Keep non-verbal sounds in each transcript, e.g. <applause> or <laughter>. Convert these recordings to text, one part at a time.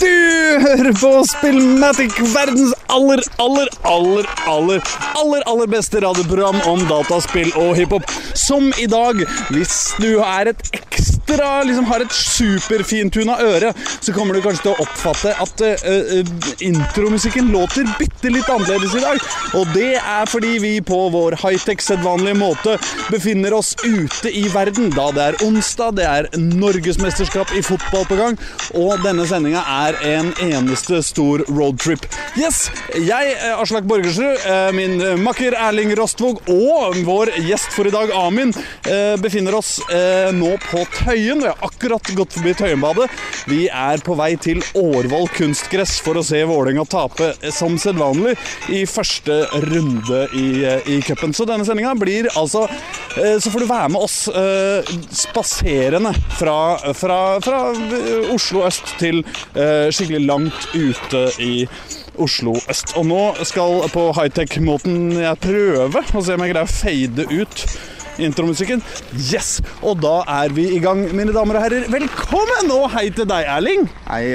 Du hører på Spillmatic, verdens aller, aller, aller, aller, aller, aller beste radioprogram om dataspill og hiphop. Som i dag, hvis du er et ekstra liksom har et superfintuna øre, så kommer du kanskje til å oppfatte at uh, uh, intromusikken låter bitte litt annerledes i dag. Og det er fordi vi på vår high-tech sedvanlige måte befinner oss ute i verden, da det er onsdag, det er norgesmesterskap i fotball på gang, og denne sendinga er en eneste stor roadtrip. Yes, jeg, Aslak Borgersrud, min makker Erling Rostvåg og vår gjest for i dag, Amin, befinner oss nå på Tøyen. Vi har akkurat gått forbi Tøyenbadet. Vi er på vei til Årvoll kunstgress for å se Vålerenga tape som sedvanlig i første runde i, i cupen. Så denne sendinga blir altså Så får du være med oss spaserende fra, fra, fra Oslo øst til skikkelig langt ute i Oslo øst. Og nå skal på high-tech-måten jeg prøve å se om jeg greier å fade ut intromusikken. Yes! Og da er vi i gang, mine damer og herrer. Velkommen! Og hei til deg, Erling. Hei,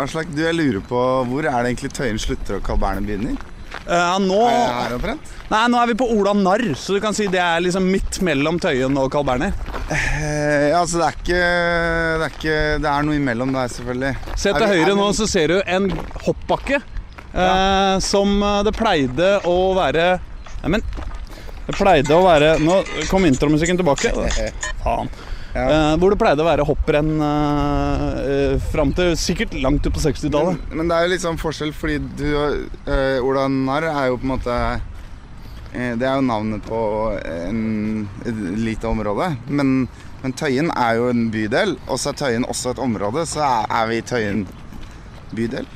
Aslak. Du, jeg lurer på hvor er det egentlig Tøyen slutter og Carl Berner begynner? Uh, nå, Er her omtrent? nei, nå er vi på Ola Narr, så du kan si det er liksom midt mellom Tøyen og Carl Berner. Uh, ja, altså det er ikke Det er, ikke, det er noe imellom der, selvfølgelig. Se til høyre nå, så ser du en hoppbakke eh, som det pleide å være Neimen, det pleide å være Nå kom intromusikken tilbake. <laughs> Faen. Ja. Eh, hvor det pleide å være hopprenn uh, fram til sikkert langt ut på 60-tallet. Men, men det er jo litt sånn forskjell, fordi du uh, Ola Narr er jo på en måte Det er jo navnet på en, et lite område. Men, men Tøyen er jo en bydel, og så er Tøyen også et område. Så er, er vi i Tøyen bydel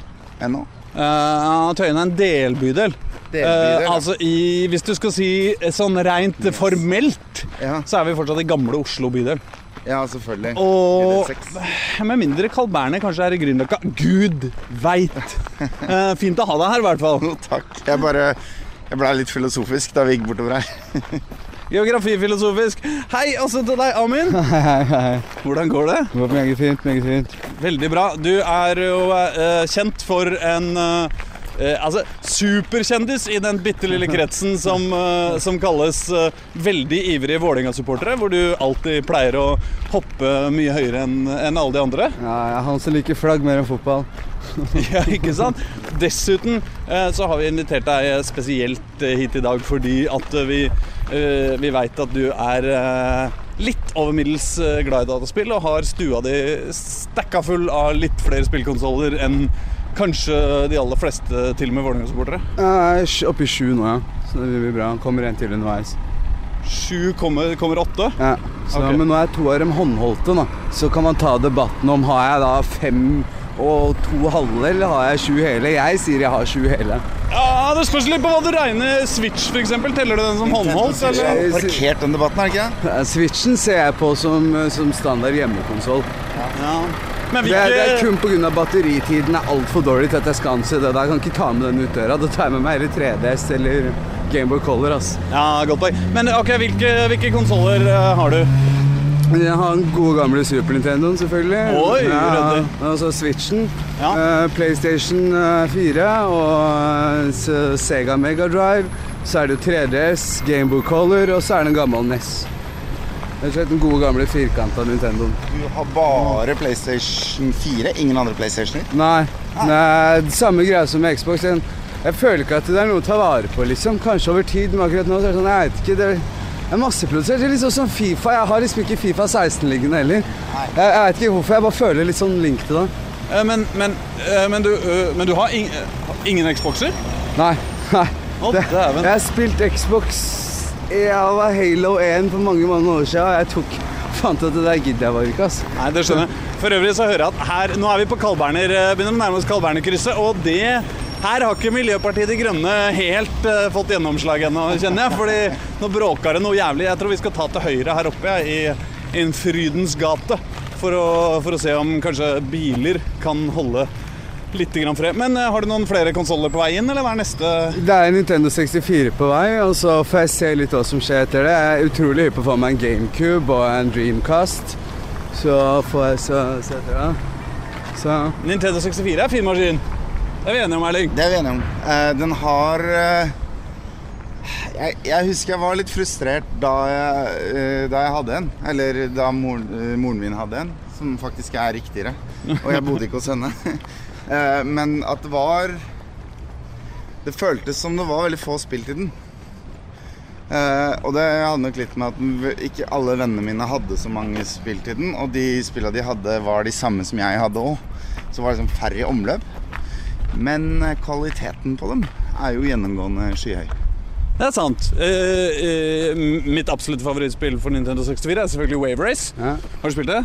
ennå. Uh, Tøyen er en delbydel. Delbydel, uh, altså i, Hvis du skal si sånn rent formelt, Ja, så er vi fortsatt i gamle Oslo bydel. Ja selvfølgelig. Og med mindre Carl Berner kanskje er i Grünerløkka. Gud veit! <laughs> Eh, fint å ha deg her, i hvert fall. No, takk. Jeg bare Jeg blei litt filosofisk da vi gikk bortover her. <laughs> Geografifilosofisk. Hei, også til deg, Amin. <laughs> Hei, hei. hei. Hvordan går det? Det var meget fint, meget fint. Veldig bra. Du er jo eh, kjent for en eh, eh, altså, superkjendis i den bitte lille kretsen som, eh, som kalles eh, veldig ivrige Vålerenga-supportere, hvor du alltid pleier å hoppe mye høyere enn enn alle de andre. Ja, jeg er han som liker flagg mer enn fotball. <laughs> Ja, ikke sant? Dessuten eh, så har vi invitert deg spesielt eh, hit i dag fordi at eh, vi, eh, vi veit at du er eh, litt over middels eh, glad i dataspill og har stua di stacka full av litt flere spillkonsoller enn kanskje de aller fleste til og med Vålerenga-supportere. oppi oppe i sju nå, ja. Så det blir bra. Kommer en til underveis. Sju kommer, kommer åtte. Ja. Så, okay. Men nå er to av dem håndholdte, da. Så kan man ta debatten om har jeg da fem og to halve, eller har jeg sju hele? Jeg sier jeg har sju hele. Ja, Det spørs litt på hva du regner Switch, f.eks. Teller du den som håndholdt? Jeg Eller? har parkert den debatten, er det ikke? Eh, Switchen ser jeg på som, som standard hjemmekonsoll. Ja. Men Det, er- det er hvilke kun pga. batteritiden er altfor dårlig til at jeg skal anse det. Da jeg kan ikke ta med den ut døra. Da tar jeg med meg hele 3DS eller Gameboy Color. ass. Ja, godt poeng. Men ok, hvilke, hvilke konsoller eh, har du? Jeg har den gode gamle Super Nintendoen, selvfølgelig. Oi, ja, og så Switchen. Ja. Uh, PlayStation eh, 4 og eh, Sega Mega Drive. Så er det 3DS, Gameboy Color, og så er det en gammel NES. Rett og slett den gode gamle firkanta Nintendoen. Du har bare PlayStation 4, ingen andre PlayStationer? Nei, det samme greia som med Xbox. Jeg, jeg føler ikke at det er noe å ta vare på, liksom. Kanskje over tid, men akkurat nå så er det sånn, jeg vet ikke. Det er er litt sånn som Fifa. Jeg har liksom ikke Fifa 16 liggende heller. Jeg, jeg vet ikke hvorfor, jeg bare føler litt sånn link til det. Eh, Men, men, eh, men, du, eh, men du har ing, ingen Xboxer? Nei, <laughs> nei. Det, jeg har spilt Xbox Jeg var Halo 1 for mange mange år siden. og Jeg tok fant at det der gidder jeg bare ikke, ass. Nei, det skjønner jeg. For øvrig så hører jeg at her Nå er vi på Kalberner, eh, begynner å nærme oss Kalbernerkrysset, og det her har ikke Miljøpartiet De Grønne helt uh, fått gjennomslag ennå, kjenner jeg. Fordi nå bråker det noe jævlig. Jeg tror vi skal ta til høyre her oppe, jeg, i en Frydens gate. For å, for å se om kanskje biler kan holde litt grann fred. Men uh, har du noen flere konsoller på vei inn, eller hva er neste Det er Nintendo 64 på vei, og så får jeg se litt hva som skjer etter det. Jeg er utrolig hypp på å få meg en GameCube og en Dreamcast. Så får jeg så se etter det. Så Nintendo 64 er fin maskin. Det er vi enige om, Erling. Det er vi enige om. Uh, den har uh, jeg, jeg husker jeg var litt frustrert da jeg, da jeg hadde en. Eller da eh, moren min hadde en, som faktisk er riktigere. Og jeg bodde ikke hos henne. <laughs> Eh, Men at det var Det føltes som det var veldig få spill til den. Eh, og det hadde nok litt med at ikke alle vennene mine hadde så mange spill til den. Og de spillene de hadde, var de samme som jeg hadde òg. Så var det liksom færre i omløp. Men eh, kvaliteten på dem er jo gjennomgående skyhøy. Det er sant. Uh, uh, mitt absolutte favorittspill for Nintendo 64 er selvfølgelig Wave Race. ja. Har du spilt det?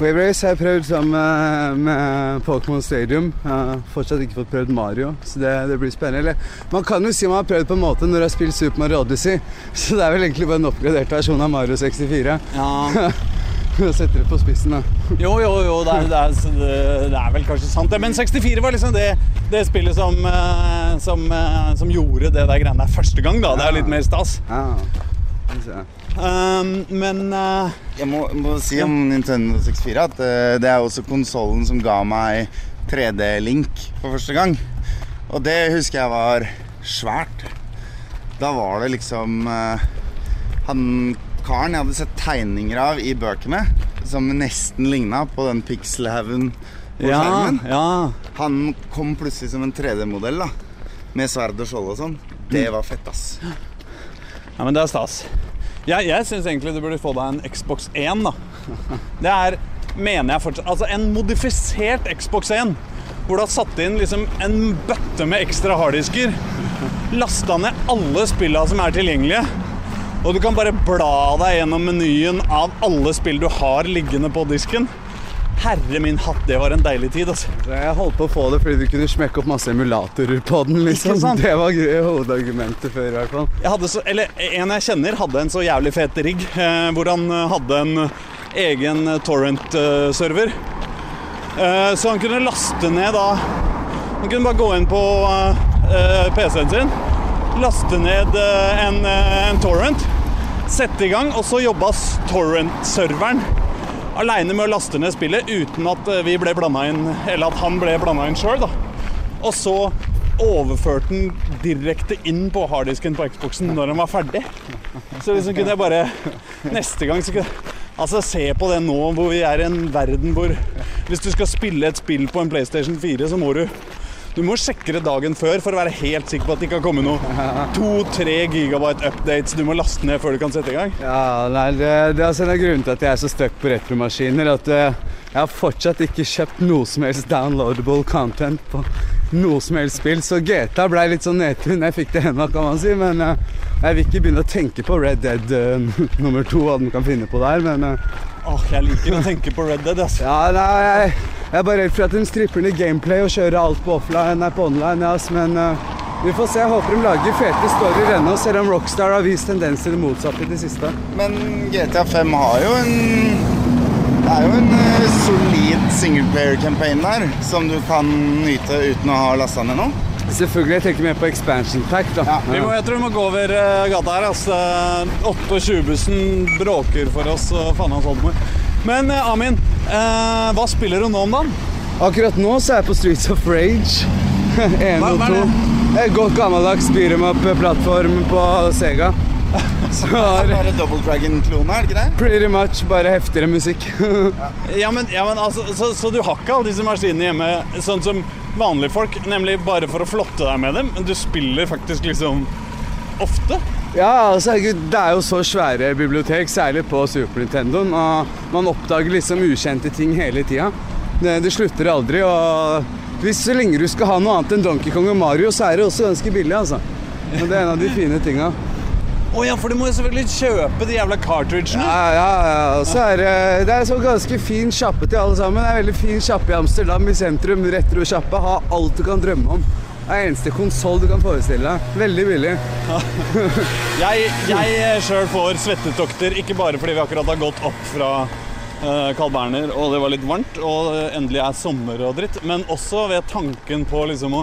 Race har jeg prøvd sammen med, med Pokémon Stadium. Jeg har fortsatt ikke fått prøvd Mario, så det, det blir spennende. Eller, man kan jo si man har prøvd på en måte når du har spilt Super Mario Odyssey, <laughs> så det er vel egentlig bare en oppgradert versjon av Mario 64. Ja. <laughs> Setter det på spissen, da. Jo, jo, jo, det er, det er, det, er vel kanskje sant det. Men 64 var liksom det, det spillet som, eh, som, eh, som gjorde det der greiene der første gang, da. Det er litt mer stas. Ja. Um, men uh, Jeg må, må si om Nintendo 64 at uh, det er også konsollen som ga meg 3D-link for første gang. Og det husker jeg var svært. Da var det liksom uh, Han karen jeg hadde sett tegninger av i bøkene, som nesten ligna på den pixelhaugen på ja, skjermen. ja. Han kom plutselig som en 3D-modell, da. Med sverd og skjold og sånn. Det var fett, ass. Ja, men det er stas. Jeg, jeg syns egentlig du burde få deg en Xbox 1, da. Det er, mener jeg fortsatt Altså en modifisert Xbox 1. Hvor du har satt inn liksom en bøtte med ekstra harddisker. Lasta ned alle spillene som er tilgjengelige. Og du kan bare bla deg gjennom menyen av alle spill du har liggende på disken. Herre min hatt, det var en deilig tid, altså. Jeg holdt på å få det fordi du kunne smekke opp masse emulatorer på den. liksom. Det var hovedargumentet før, i hvert fall. Jeg så, eller En jeg kjenner, hadde en så jævlig fet rigg eh, hvor han eh, hadde en eh, egen eh, torrent-server. Eh, så han kunne laste ned da Han kunne bare gå inn på eh, PC-en sin, laste ned en, en torrent, sette i gang, og så jobba torrent-serveren aleine med å laste ned spillet uten at eh, vi ble blanda inn, eller at han ble blanda inn sjøl. Og så overførte den direkte inn på harddisken på Xboxen når den var ferdig. Så liksom kunne jeg bare Neste gang så kunne Altså, se på det nå hvor vi er i en verden hvor Hvis du skal spille et spill på en PlayStation 4, så må du du må sjekke det dagen før for å være helt sikker på at det ikke har kommet noe <laughs> to-tre gigabyte updates du må laste ned før du kan sette i gang. Ja, nei, det, det er altså en av grunnene til at jeg er så stuck på retromaskiner. At eh, jeg har fortsatt ikke kjøpt noe som helst downloadable content på noe som helst spill. Så GTA ble litt sånn nedtur når jeg fikk det ennå, kan man si. Men eh, jeg vil ikke begynne å tenke på Red Dead uh, <laughs> nummer to, hva den kan finne på der. Men eh, Åh, jeg liker å tenke på Red Dead, altså. ja, nei, jeg, jeg er bare redd for at den stripper ned gameplay og kjører alt på offline, nei, på online. Ja, men uh, vi får se. Jeg håper de lager fete storyer ennå, selv om Rockstar har vist tendens til det motsatte i det siste. Men GTA 5 har jo en Det er jo en uh, solid singleplayer-campaign der, som du kan nyte uten å ha lasta ned noe. Selvfølgelig, jeg tenker mer på expansion pack, da. Ja, Vi må, jeg tror vi må gå over eh, gata her. Altså. 28-bussen bråker for oss. og faen hans oldemor. Men eh, Amin, eh, hva spiller du nå om dagen? Akkurat nå så er jeg på Streets of Rage. <laughs> 1 Hva- og hva 2. det? Et godt gammeldags beat em up-plattform på Sega. <laughs> Så har bare Double Dragon-klone, er det ikke det? pretty much bare heftigere musikk. <laughs> Ja, men, ja, men altså, så, så du har ikke alle disse maskinene hjemme sånn som vanlige folk, nemlig bare for å flotte deg med dem? Men du spiller faktisk liksom ofte? Ja, altså, det er jo så svære bibliotek, særlig på Super Nintendoen. Og man oppdager liksom ukjente ting hele tida. Det, det slutter aldri. Og hvis så lenge du skal ha noe annet enn Donkey Kong og Mario, så er det også ganske billig, altså. Og det er en av de fine tinga. Å ja, for du må jo selvfølgelig kjøpe de jævla cartridgene. Ja, ja, ja. Og så er det Det er så ganske fin sjappe til alle sammen. Det er veldig fin sjappe i Amsterdam, i sentrum. Retrosjappe. Ha alt du kan drømme om. Det er eneste konsoll du kan forestille deg. Veldig billig. <laughs> Jeg, jeg sjøl får svettetokter, ikke bare fordi vi akkurat har gått opp fra uh, Carl Berner og det var litt varmt, og endelig er sommer og dritt, men også ved tanken på liksom å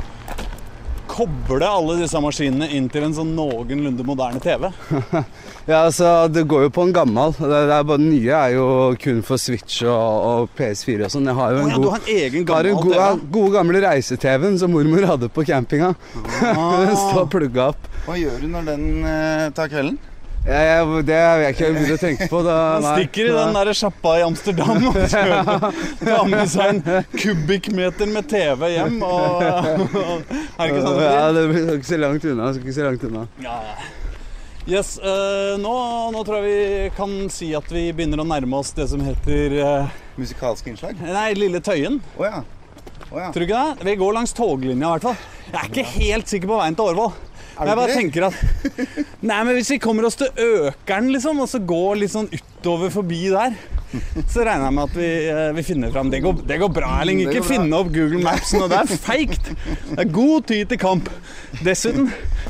koble alle disse maskinene inn til en sånn noenlunde moderne TV. <laughs> Ja, altså, Det går jo på en gammel. Det, det er bare nye er jo kun for Switch og, og PS4 og sånn. Jeg har jo en en ja, du god har en egen gammel en ja, TV. gode gamle reise-TV-en som mormor hadde på campinga. <laughs> Den står plugga opp. Hva gjør du når den eh, tar kvelden? Jeg, ja, det har jeg ikke begynt å tenke på. Da, Han stikker i den der sjappa i Amsterdam og <laughs> tar med seg en kubikkmeter med TV hjem. Og, og, er det ikke sånn det Ja, det blir ikke så langt unna. Skal ikke så langt unna. Ja, ja. Yes, uh, nå, nå tror jeg vi kan si at vi begynner å nærme oss det som heter uh, Musikalske innslag? Nei, Lille Tøyen. Oh, ja. Oh, ja. Tror du ikke det? Vi går langs toglinja i hvert fall. Jeg er ikke helt sikker på veien til Årvoll. Jeg bare tenker at <laughs> Nei, men hvis vi kommer oss til Økeren, liksom, og så går litt sånn utover forbi der, så regner jeg med at vi, eh, vi finner fram. Det går, det går bra, Erling. Ikke finne opp Google Maps nå. Det er feigt. Det er god tid til kamp. Dessuten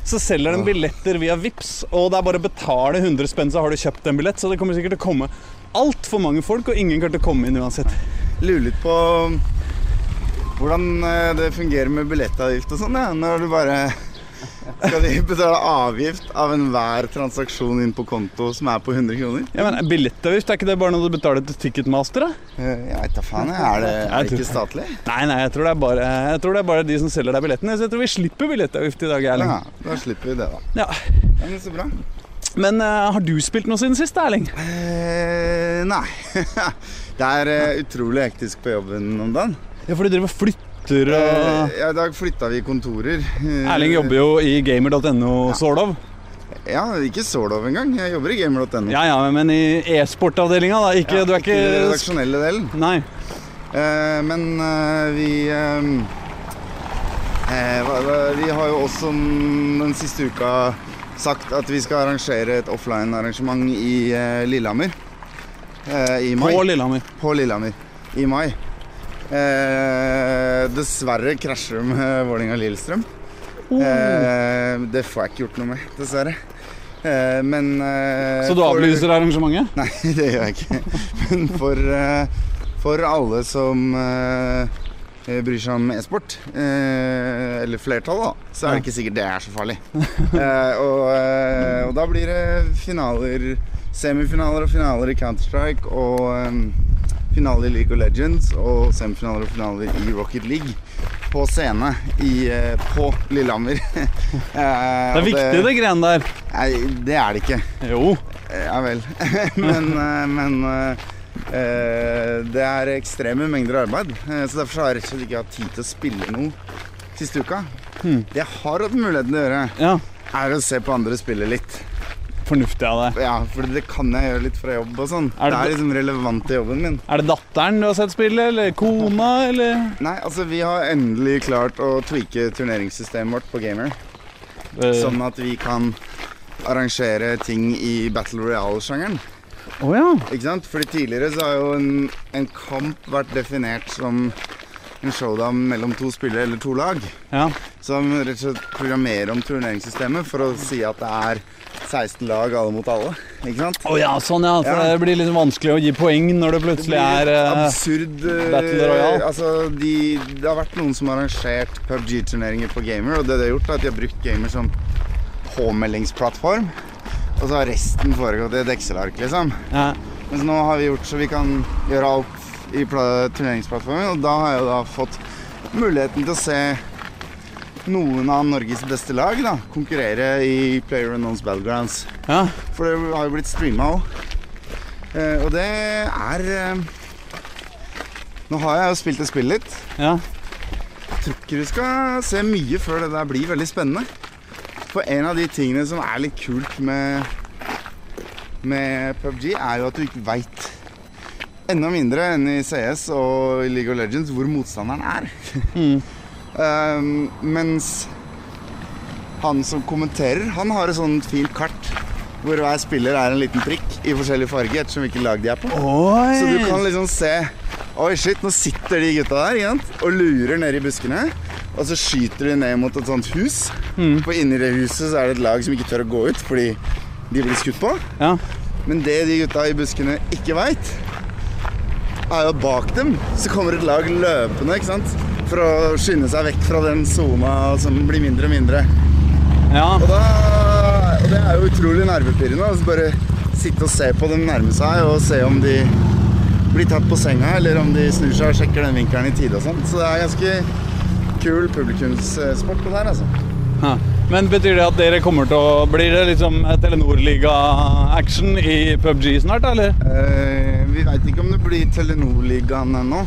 så selger de billetter via Vips, og det er bare å betale 100 spenn, så har du kjøpt en billett. Så det kommer sikkert til å komme altfor mange folk, og ingen kommer til å komme inn uansett. Lurer litt på hvordan eh, det fungerer med billettavgift og sånn, ja. Når du bare Skal de betale avgift av enhver transaksjon inn på konto som er på 100 kroner? Ja, men Billettavgift, er ikke det bare når du betaler til Ticketmaster? da? Eh, Jeg veit da faen. Er det, er det ikke statlig? Nei, nei, jeg tror, det er bare, jeg tror det er bare de som selger deg billettene. Så jeg tror vi slipper billettavgift i dag, Erling. Ja, da slipper vi det, da. Ja. Ja, men så bra. Men uh, har du spilt noe siden sist, Erling? Eh, nei. <laughs> det er uh, utrolig hektisk på jobben om dagen. Ja, for du driver og flytter og Eh, ja, I dag flytta vi kontorer. Eh, Erling jobber jo i gamer.no, sort of. Ja, ikke Solov engang. Jeg jobber i gamer.no. Ja ja, men i e-sportavdelinga, da. Ikke, Ja, du er ikke den redaksjonelle delen. Nei. Eh, men eh, vi eh, eh, Vi har jo også den siste uka sagt at vi skal arrangere et offline-arrangement i eh, Lillehammer. Eh, I mai. På Lillehammer. På Lillehammer. I mai. Eh, dessverre krasjer det med Vålerenga-Lillestrøm. Oh. Eh, det får jeg ikke gjort noe med, dessverre. Eh, men eh, Så du for- avlyser arrangementet? <laughs> Nei, det gjør jeg ikke. Men for, eh, for alle som eh, bryr seg om e-sport, eh, eller flertallet, da, så er det ikke sikkert det er så farlig. Eh, og, eh, og da blir det finaler, semifinaler og finaler i Counter-Strike, og eh, finaler i League of Legends, og semifinaler og finaler i Rocket League. På scene i, eh, på Lillehammer. <laughs> Eh, Det er viktig, det greiene der. Nei, det er det ikke. Jo. Ja vel. <laughs> men eh, men eh, eh, det er ekstreme mengder arbeid. eh, Så derfor har jeg rett og slett ikke hatt tid til å spille noe siste uka. Hmm. Det jeg har hatt muligheten til å gjøre, Ja. er å se på andre spille litt. Fornuftig av deg. Ja, For det kan jeg gjøre litt fra jobb og sånn. Er Det det- er liksom relevant til jobben min. Er det datteren du har sett spille, eller kona, eller Nei, altså vi har endelig klart å tweake turneringssystemet vårt på Gamer. Det... Sånn at vi kan arrangere ting i Battle Royale-sjangeren. Oh, ja. Ikke sant? Fordi tidligere så har jo en, en kamp vært definert som en showdown mellom to spillere eller to lag. ja. Så rett og slett programmere om turneringssystemet for å si at det er 16 lag alle mot alle. Ikke sant? Å ja, sånn ja. For Ja. det blir litt vanskelig å gi poeng når det plutselig er eh, absurd uh, Battle Royale. Altså, de, det har vært noen som har arrangert PubG-turneringer på Gamer, og det de har gjort, er at de har brukt Gamer som påmeldingsplattform. Og så har resten foregått i et Excel-ark, liksom. ja. Mens nå har vi gjort så vi kan gjøre alt i turneringsplattformen, og da har jeg jo da fått muligheten til å se noen av Norges beste lag da, konkurrere i Player Unknowns Battlegrounds. ja. For det har jo blitt streama òg. Eh, og det er eh, Nå har jeg jo spilt det spillet litt. ja. Tror ikke du skal se mye før det der blir veldig spennende. For en av de tingene som er litt kult med, med PubG, er jo at du ikke veit enda mindre enn i CS og i League of Legends hvor motstanderen er. Mm. Um, mens han som kommenterer, han har et sånt fint kart hvor hver spiller er en liten prikk i forskjellig farge ettersom hvilket lag de er på. Oi! Så du kan liksom se Oi, shit, nå sitter de gutta der igjen, og lurer nedi i buskene. Og så skyter de ned mot et sånt hus. For inni det huset så er det et lag som ikke tør å gå ut fordi de blir skutt på. Ja. Men det de gutta i buskene ikke veit, er jo at bak dem så kommer et lag løpende ikke sant? For å skynde seg vekk fra den sona som blir mindre og mindre. ja. Og, da, og det er jo utrolig nervepirrende. Altså bare sitte og se på dem nærme seg og se om de blir tatt på senga, eller om de snur seg og sjekker den vinkelen i tide og sånn. Så det er ganske kul publikumssport det der, altså. Ja. Men betyr det at dere kommer til å Blir det liksom Telenor-liga-action i PubG snart, eller? Eh, vi veit ikke om det blir Telenor-ligaen ennå,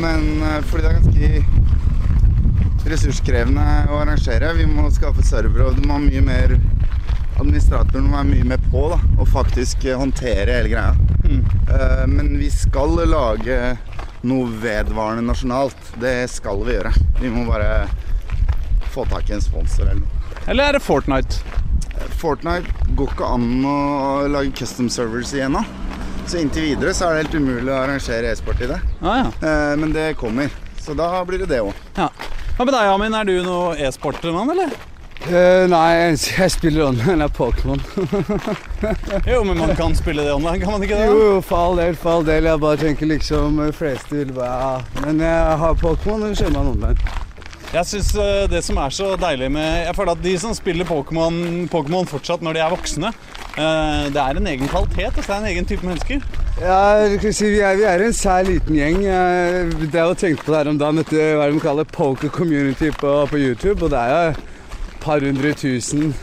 men eh, fordi det er ganske ressurskrevende å arrangere. Vi må skaffe servere, og du må ha mye mer Administratoren må være mye mer på da, og faktisk eh, håndtere hele greia. Eh, men vi skal lage noe vedvarende nasjonalt. Det skal vi gjøre. Vi må bare få tak i en sponsor eller noe. Eller er det Fortnite? Fortnite går ikke an å lage custom servers igjen nå. Så inntil videre så er det helt umulig å arrangere e-sport i det. Ah, ja. Eh, Men det kommer. Så da blir det det òg. ja. Hva med deg, Amin? Er du noe e-sportmann, eller? Uh, nei, jeg, spiller online av Pokémon. <laughs> Jo, men man kan spille det online, kan man ikke det? Jo, jo, for all del, for all del. Jeg bare tenker liksom eh, fleste vil bare ja. Men jeg har Pokémon, og kjører man online. Jeg syns det som er så deilig med Jeg føler at de som spiller Pokémon fortsatt når de er voksne, eh, det er en egen kvalitet. Altså det er en egen type mennesker. Ja, si, vi, er, vi er en sær liten gjeng. Jeg drev og tenkte på det her om dagen, dette hva de kaller poker community på, på YouTube. Og det er jo et par hundre tusen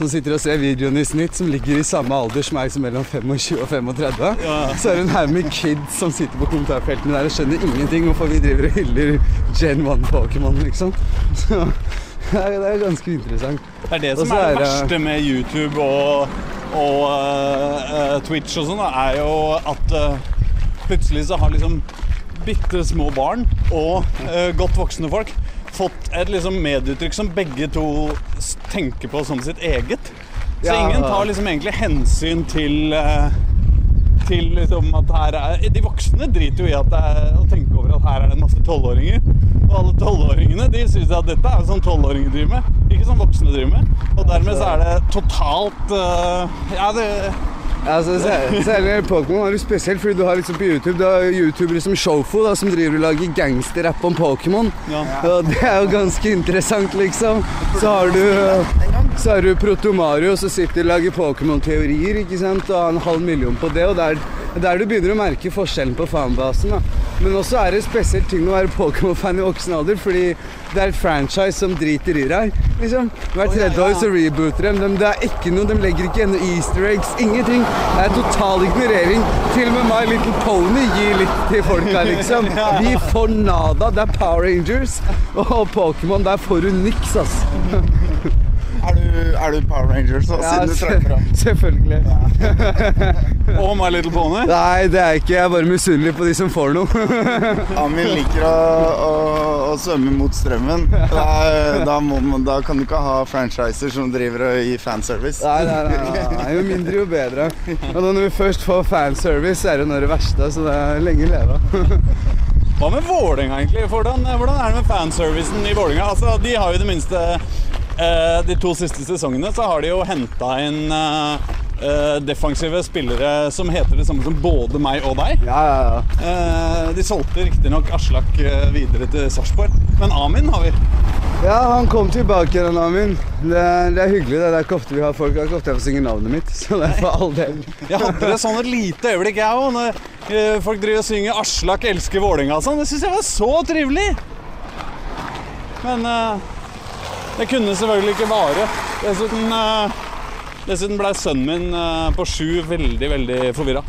som sitter og ser videoen i snitt, som ligger i samme alder som meg, som mellom 25 og 35. Ja. Så er det en haug med kids som sitter på kommentarfeltene der og skjønner ingenting hvorfor vi driver og hyller Gen 1 Pokémon, liksom. Så det er, det ganske interessant. Det er det som er er det- verste med YouTube og, og eh, Twitch og sånn, er jo at uh, plutselig så har liksom bitte små barn og uh, godt voksne folk fått et liksom medieuttrykk som begge to tenker på som sitt eget. Så Ja. ingen tar liksom egentlig hensyn til eh, til liksom at her er De voksne driter jo i at det er, å tenke over at her er det en masse tolvåringer. Og alle tolvåringene de syns at dette er sånn tolvåringer driver med, ikke sånn voksne driver med. Og dermed så er det totalt eh, Ja, det Altså, sær- Særlig Pokémon er jo spesielt, fordi du har liksom på YouTube Du har youtubere som Shofo, da, som driver og lager gangsterrapp om Pokémon. Ja. Og det er jo ganske interessant, liksom. Så har du Så har du Protomario, som sitter og lager Pokémon-teorier, ikke sant, og har en halv million på det. Og det er der du begynner å merke forskjellen på fanbasen. da. Men også er det spesielt ting å være Pokémon-fan i voksen alder, fordi det er et franchise som driter i deg. liksom. Hvert tredje år så rebooter dem. dem. Det er ikke noe, De legger ikke igjen easter eggs. Ingenting. Det er total ignorering. Til og med My Little Pony gir litt til folka, liksom. <laughs> Vi får nada. Det er Power Rangers. Og Pokémon, der får du niks, ass. <laughs> Er du, er du Power Rangers, så, Ja, siden du trakk fram? selvfølgelig. Og My Little Pony. Nei, det er ikke. Jeg er bare misunnelig på de som får noe. <laughs> Amin liker å, å, å svømme mot strømmen. Da, da, må, man- da kan du ikke ha franchiser som driver og gir fanservice. Nei, nei, nei, nei. Jo mindre, jo bedre. Og når vi først får fanservice, er det når det verste. Så det er lenge leve. Hva med Vålerenga, egentlig? Hvordan, hvordan er det med fanservicen i Vålerenga? Altså, de har jo det minste De to siste sesongene så har de jo henta inn eh, eh, defensive spillere som heter det samme som både meg og deg. Ja, ja, ja. Eh, de solgte riktignok Aslak eh, videre til Sarpsborg, men Amin har vi. Ja, han kom tilbake igjen, Amin. Det, er- det er hyggelig. Det er ikke ofte vi har folk. Det er ikke ofte jeg får synge navnet mitt. Så det er for all del. Jeg hadde det sånn et lite øyeblikk, jeg òg, når eh, folk driver og synger 'Aslak elsker Vålerenga' og sånn. Det syns jeg var så trivelig! Men eh, det kunne selvfølgelig ikke vare. Dessuten, uh, dessuten ble sønnen min eh, på sju veldig, veldig forvirra.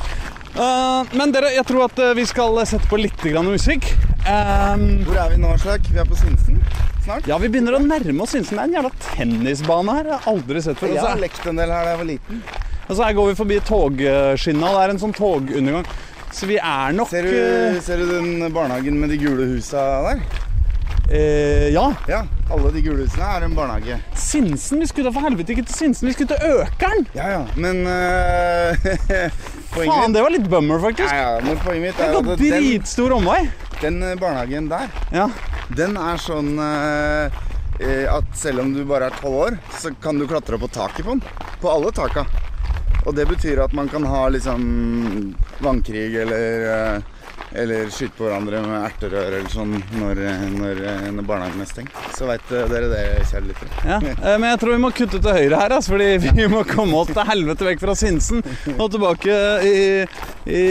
men dere, jeg tror at eh, vi skal sette på litt grann musikk. Ehm, Hvor er vi nå, Slak? Vi er på Sinsen snart? ja, vi begynner å nærme oss Sinsen. Det er en jævla tennisbane her. Jeg har aldri sett før. Jeg har lekt en del her da jeg var liten. Og så her går vi forbi togskinna, og det er en sånn togundergang. Så vi er nok Ser eh, du, ser du den barnehagen med de gule husa der? Eh, ja. Ja, alle de gule husene er en barnehage. Sinsen. Vi skulle da for helvete ikke til Sinsen, vi skulle til Økeren. Ja, ja. Men <laughs> uh, Faen, det var litt bummer, faktisk. ja, ja, men poenget mitt Det er at dritstor omvei. den eh, barnehagen der, Ja. den er sånn eh, at selv om du bare er tolv år, så kan du klatre opp på taket på den. På alle taka. Og det betyr at man kan ha liksom vannkrig eller øh, eller skyte på hverandre med erterør eller sånn når, når, når barnehagen er stengt. Så veit dere det, kjære lyttere. Ja, eh, Men jeg tror vi må kutte til høyre her, altså, fordi <laughs> vi må komme oss til helvete vekk fra Sinsen og tilbake i, i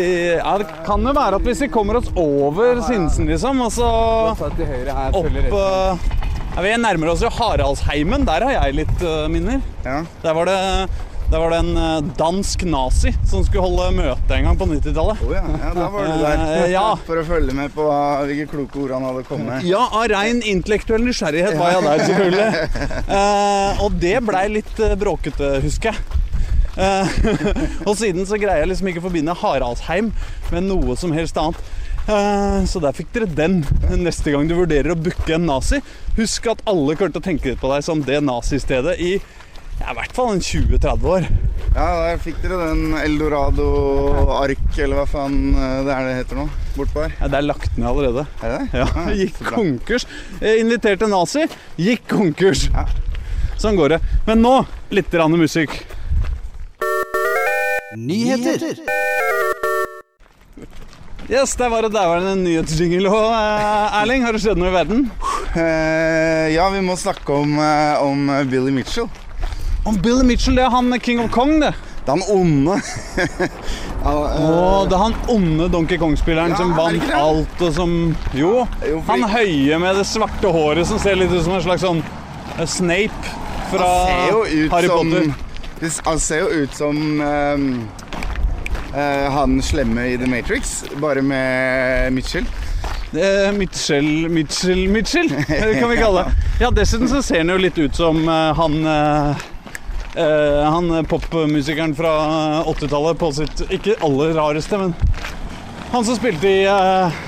Ja, det kan jo være at hvis vi kommer oss over Sinsen, liksom, og så opp eh, ja, Vi nærmer oss jo Haraldsheimen. Der har jeg litt eh, minner. Ja. Der var det der var det en eh, dansk nazi som skulle holde møte en gang på 90-tallet. Oh, ja, ja, da var du der. Eh, ja. <laughs> For å følge med på hvilke kloke ord han hadde kommet med. Ja, av rein intellektuell nysgjerrighet var jeg der, selvfølgelig. Eh, og det blei litt eh, bråkete, husker jeg. Eh, <laughs> og siden så greier jeg liksom ikke å forbinde Haraldsheim med noe som helst annet. Eh, så der fikk dere den neste gang du vurderer å booke en nazi. Husk at alle kommer til å tenke litt på deg som det nazistedet i ja, i hvert fall en 20-30 år. Ja, der fikk dere den Eldorado-ark, eller hva faen eh, det er det heter nå, bortpå her. Ja, det er lagt ned allerede. Er det det? Ja, gikk konkurs. Eh, Inviterte nazi, gikk konkurs. Ja. Sånn går det. Men nå litt grann musikk. Nyheter. Yes, der var det det en nyhetsjingle òg. Erling, har det skjedd noe i verden? Eh, ja, vi må snakke om, eh, om Billy Mitchell. Om Billy Mitchell, det er han King of Kong, det. Det er han onde. <laughs> ja, eh, Å, det er han onde Donkey Kong-spilleren Ja, som vant alt og som Jo, Jo, fordi- han høye med det svarte håret som ser litt ut som en slags sånn uh, Snape fra han Harry som Potter. Han ser jo ut som ehm, uh, han slemme i The Matrix, bare med Mitchell. Mitchell, Mitchell, Mitchell, <laughs> kan vi kalle det. Ja, dessuten så ser han jo litt ut som han eh, Han popmusikeren fra 80-tallet på sitt ikke aller rareste, men han som spilte i eh,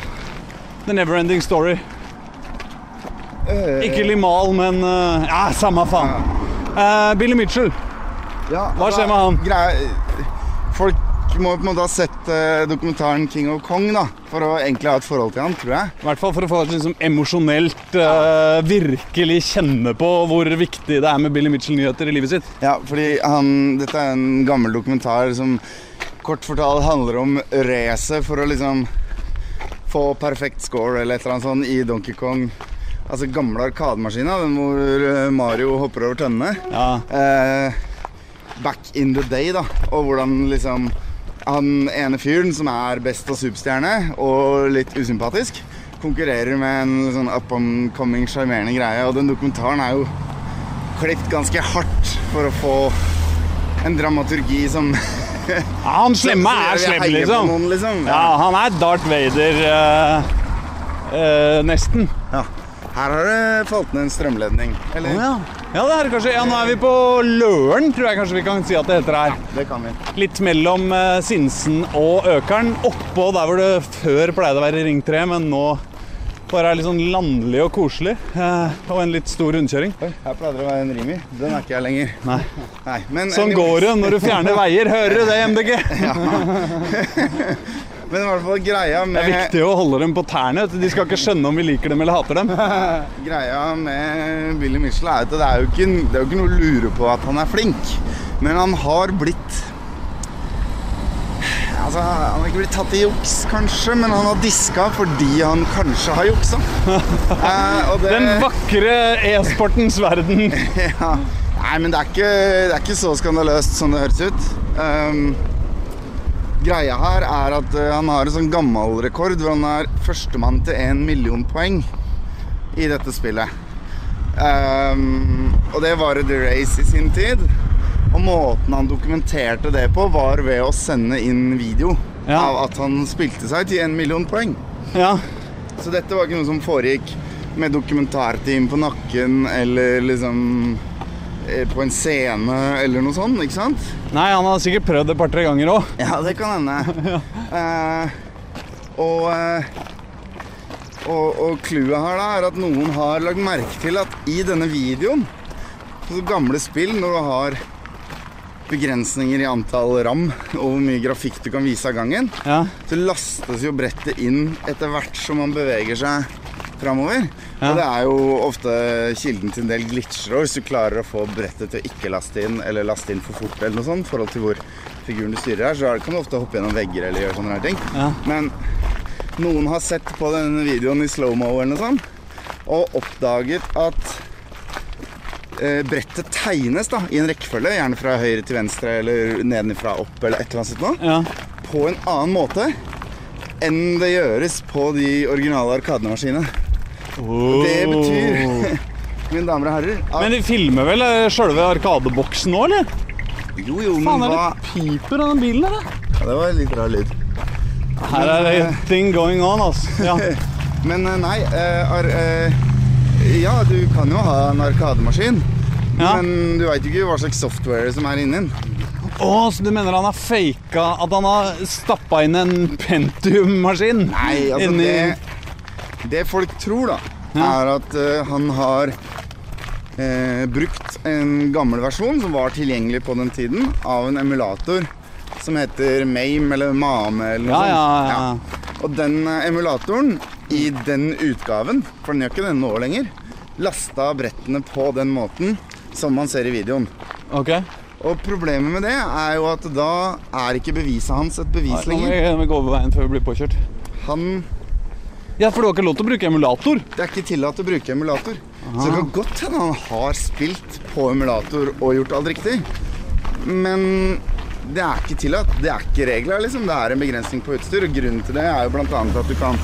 The Neverending Story. Eh, Ikke Limal, men eh, Ja, samme faen. Eh, Billy Mitchell. ja, Hva skjer med han? Greia, folk må på en måte ha sett eh, dokumentaren King of Kong da, for å egentlig ha et forhold til han, tror jeg. I hvert fall for å få et liksom emosjonelt uh, virkelig kjenne på hvor viktig det er med Billy Mitchell-nyheter i livet sitt. Ja, fordi han, dette er en gammel dokumentar som kort fortalt handler om racet for å liksom få perfekt score eller et eller annet sånt i Donkey Kong. Altså gamle arkademaskina, den hvor eh, Mario hopper over tønnene. Ja. Eh, back in the day, da. Og hvordan liksom han ene fyren som er best av superstjerne, og litt usympatisk, konkurrerer med en sånn up and coming sjarmerende greie. Og den dokumentaren er jo klippet ganske hardt for å få en dramaturgi som Ja, han slemme er slem, liksom. Noen, liksom. Ja, han er Darth Vader uh, uh, nesten. Ja. Her har det falt ned en strømledning. Eller? ja. Ja, det er kanskje. Ja, nå er vi på Løren, tror jeg kanskje vi kan si at det heter her. Ja, Det kan vi. Litt mellom eh, Sinsen og Økeren. Oppå der hvor det før pleide å være Ring 3, men nå bare er litt sånn landlig og koselig. Eh, og en litt stor rundkjøring. Oi, her pleide det å være en Rimi. Den er ikke jeg lenger. Nei. Nei, men Sånn går det når du fjerner <laughs> veier. Hører du det, MDG? <laughs> Men i hvert fall greia Det er viktig å holde dem på tærne. De skal ikke skjønne om vi liker dem eller hater dem. <laughs> Greia med Billy Mitchell er at det er, ikke, det er jo ikke noe å lure på at han er flink. Men han har blitt Altså, Han har ikke blitt tatt i juks, kanskje, men han har diska fordi han kanskje har juksa. <laughs> Eh, det, Den vakre e-sportens verden. <laughs> ja. Nei, men det er, ikke, det er ikke så skandaløst som det høres ut. Um, greia her er at eh, han har en sånn gammel rekord hvor han er førstemann til én million poeng i dette spillet. Um, og det var The Race i sin tid. Og måten han dokumenterte det på, var ved å sende inn video Ja. av at han spilte seg til én million poeng. Ja. Så dette var ikke noe som foregikk med dokumentarteam på nakken eller liksom på en scene eller noe sånt, ikke sant? Nei, han har sikkert prøvd det et par-tre ganger òg. Ja, det kan hende. uh, <laughs> og uh, Og, og clouet her da er at noen har lagt merke til at i denne videoen på gamle spill, når du har begrensninger i antall ram og hvor mye grafikk du kan vise av gangen, Ja. så lastes jo brettet inn etter hvert som man beveger seg framover. Ja. Og det er jo ofte kilden til en del glitcher hvis du klarer å få brettet til å ikke laste inn, eller laste inn for fort, eller noe sånt, i forhold til hvor figuren du styrer er, så kan du ofte hoppe gjennom vegger eller gjøre sånne her ting. Ja. Men noen har sett på denne videoen i slow-mo eller noe sånt, og oppdaget at eh, brettet tegnes da, i en rekkefølge, gjerne fra høyre til venstre eller nedenfra opp eller et eller annet sånt noe, ja. på en annen måte enn det gjøres på de originale arkademaskinene. Det betyr, <laughs> mine damer og herrer, at Men de filmer vel eh, sjølve arkadeboksen nå, eller? Jo, jo, men Faen, er hva det piper av den bilen, eller? ja, Det var litt rar lyd. Her er det thing going on, altså. Ja. <laughs> Men eh, nei uh, eh, Ja, du kan jo ha en arkademaskin. Ja. Men du veit jo ikke hva slags software som er inni den. Å, så du mener han har faka At han har stappa inn en Pentium-maskin? Nei, altså det, det folk tror, da, er at uh, han har uh, brukt en gammel versjon som var tilgjengelig på den tiden, av en emulator som heter Mame eller Mame eller noe Ja, ja, sånt. ja. Og den eh, emulatoren, i den utgaven, for den gjør ikke det nå lenger, lasta brettene på den måten som man ser i videoen. Ok. Og problemet med det er jo at da er ikke beviset hans et bevis Nå må lenger. vi må vi gå over veien før vi blir påkjørt. Han Ja, for du har ikke lov til å bruke emulator. Det er ikke tillatt å bruke emulator. Så det kan godt hende han har spilt på emulator og gjort alt riktig. Men det er ikke tillatt. Det er ikke regler, liksom. Det er en begrensning på utstyr. Og grunnen til det er jo bl.a. at du kan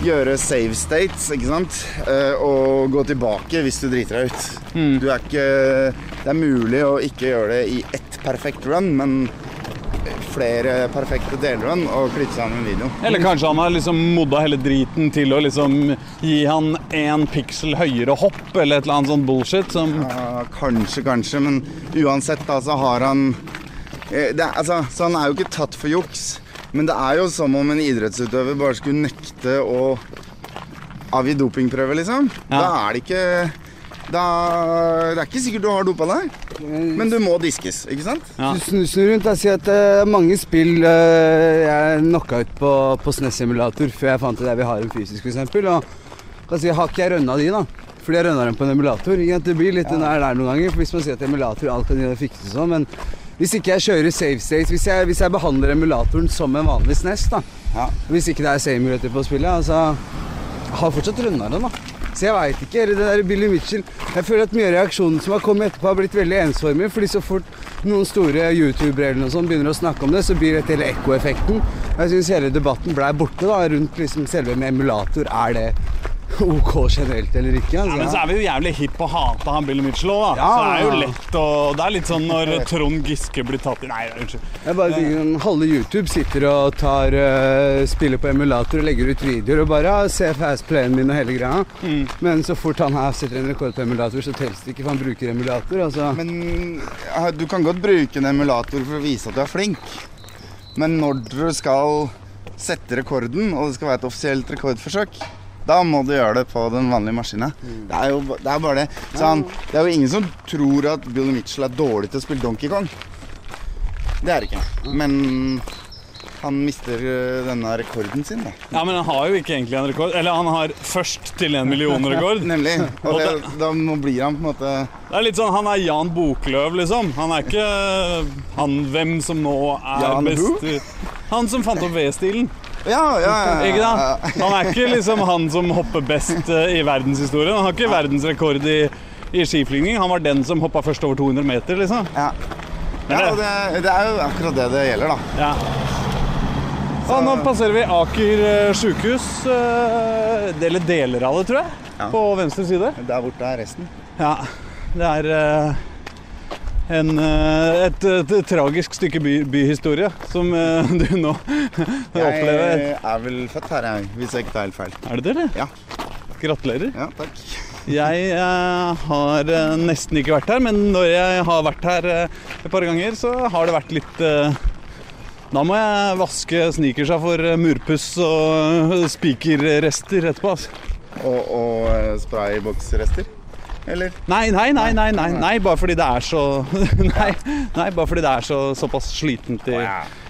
gjøre save states, ikke sant. Eh, Og gå tilbake hvis du driter deg ut. Du er ikke Det er mulig å ikke gjøre det i ett perfekt run, men flere perfekte delrun og klippe sammen video. Eller kanskje han har liksom modda hele driten til å liksom gi han én piksel høyere hopp, eller et eller annet sånt bullshit som Ja, kanskje, kanskje, men uansett da, så har han eh, det altså, Så han er jo ikke tatt for juks. Men det er jo som om en idrettsutøver bare skulle nekte å avgi dopingprøve, liksom. Ja. Da er det ikke da, Det er ikke sikkert du har dopa deg, men du må diskes, ikke sant? Ja. Du snu, snu rundt og si at det er mange spill uh, jeg knocka ut på, på SNES-emulator før jeg fant ut at vi har en fysisk, f.eks. Og kan si, har ikke jeg rønna de, da? Fordi jeg rønna dem på en emulator. Det blir litt ja. der, der noen ganger. For hvis man sier at emulator alt kan gjøre fikse sånn, men hvis ikke jeg kjører save states hvis jeg, hvis jeg behandler emulatoren som en vanlig SNES, da Ja. Hvis ikke det er save-muligheter på spillet, altså har fortsatt rønna den, da. Så jeg veit ikke. eller Det der Billy Mitchell Jeg føler at mye av reaksjonen som har kommet etterpå, har blitt veldig ensformig. Fordi så fort noen store youtubere eller noe sånt begynner å snakke om det, så blir det hele ekkoeffekten. Jeg syns hele debatten blei borte da, rundt liksom selve med emulator. Er det <laughs> OK generelt eller ikke? ja, Altså, Men så er vi jo jævlig hipp og hata han Bill Mitchell òg, da. Ja. Så det er jo lett å Det er litt sånn når <laughs> Trond Giske blir tatt i Nei, unnskyld. Jeg bare tenker sånn, Halve YouTube sitter og tar uh, spiller på emulator og legger ut videoer og bare ser 'Se fastplayen min' og hele greia. Mm. Men så fort han her setter en rekord på emulator, så teller det ikke, for han bruker emulator. Altså. Men du kan godt bruke en emulator for å vise at du er flink. Men når du skal sette rekorden, og det skal være et offisielt rekordforsøk, da må du gjøre det på den vanlige maskina. Det er jo det er bare det. Så han, det er jo ingen som tror at Billy Mitchell er dårlig til å spille Donkey Kong. Det er det ikke. Men han mister øh, denne rekorden sin, da. Ja, men han har jo ikke egentlig en rekord. Eller han har først til en million-rekord. <laughs> Nemlig. Og det, da blir han på en måte Det er litt sånn, Han er Jan Bokløv, liksom. Han er ikke han hvem som nå er Jan best i Han som fant opp V-stilen. Ja, ja, ja. Ikke da? Han er ikke liksom han som hopper best eh, i verdenshistorien. Han har ikke verdensrekord i, i skiflygning. Han var den som hoppa først over 200 meter, liksom. Ja. ja og det, det er jo akkurat det det gjelder, da. Ja. Og nå passerer vi Aker eh, sjukehus. eh, Eller deler av det, tror jeg. På venstre side. Der borte er resten. Ja. Det er en, et, et, et, tragisk stykke by, byhistorie som eh, du nå <laughs> opplever. Jeg er vel født her, jeg, hvis jeg ikke tar helt feil. Er det det, eller? Ja. Gratulerer. Ja, takk. Jeg eh, har eh, nesten ikke vært her, men når jeg har vært her eh, et par ganger, så har det vært litt eh, Da må jeg vaske sneakersa for eh, murpuss og eh, spikerrester etterpå. Altså. Og, og spraybokserester? Eller? Nei, nei, nei, nei, nei, nei, bare fordi det er så <laughs> Nei, bare fordi det er så, såpass slitent i,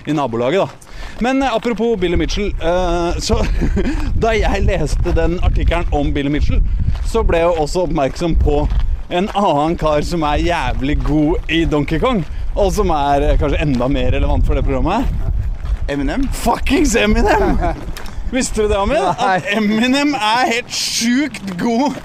i nabolaget, da. Men eh, apropos Billy Mitchell. eh, så <laughs> Da jeg leste den artikkelen om Billy Mitchell, så ble jeg også oppmerksom på en annen kar som er jævlig god i Donkey Kong. Og som er eh, kanskje enda mer relevant for det programmet. Eminem? Fuckings Eminem! <laughs> Visste du det, Amid? At Eminem er helt sjukt god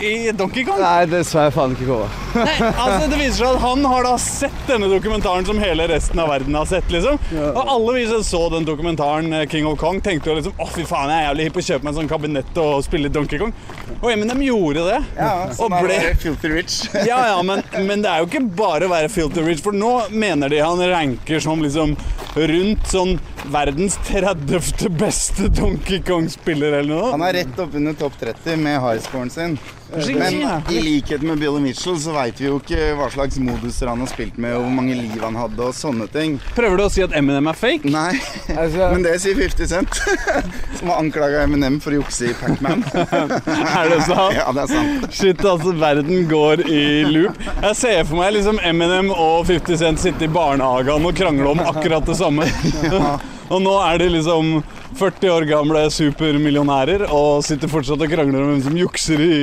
i Donkey Kong. Nei, det så jeg faen ikke komme. Nei, <laughs> altså Det viser seg at han har da sett denne dokumentaren som hele resten av verden har sett. liksom Og alle vi som så den dokumentaren eh, King of Kong, tenkte jo liksom Å, fy faen, jeg er jævlig hypp på å kjøpe meg en sånn kabinett og spille Donkey Kong. Og Eminem gjorde det. Ja, og som er ble Filter Rich. <laughs> ja, ja, men, men det er jo ikke bare å være filter rich, for nå mener de han ranker som liksom rundt sånn verdens 30. beste Donkey Kong-spiller eller noe. Han er rett oppunder topp 30 med highscoren sin. Men i likhet med Billy Mitchell så veit vi jo ikke hva slags moduser han har spilt med, og hvor mange liv han hadde, og sånne ting. Prøver du å si at Eminem er fake? Nei, Altså, men det sier 50 Cent, <laughs> som har anklaga Eminem for å jukse i Pac-Man. <laughs> Er det sant? Ja, det er sant. Shit, altså, verden går i loop. Jeg ser for meg liksom Eminem og 50 Cent sitte i barnehagen og krangle om akkurat det samme. <laughs> Og nå er de liksom 40 år gamle supermillionærer og sitter fortsatt og krangler om hvem som jukser i,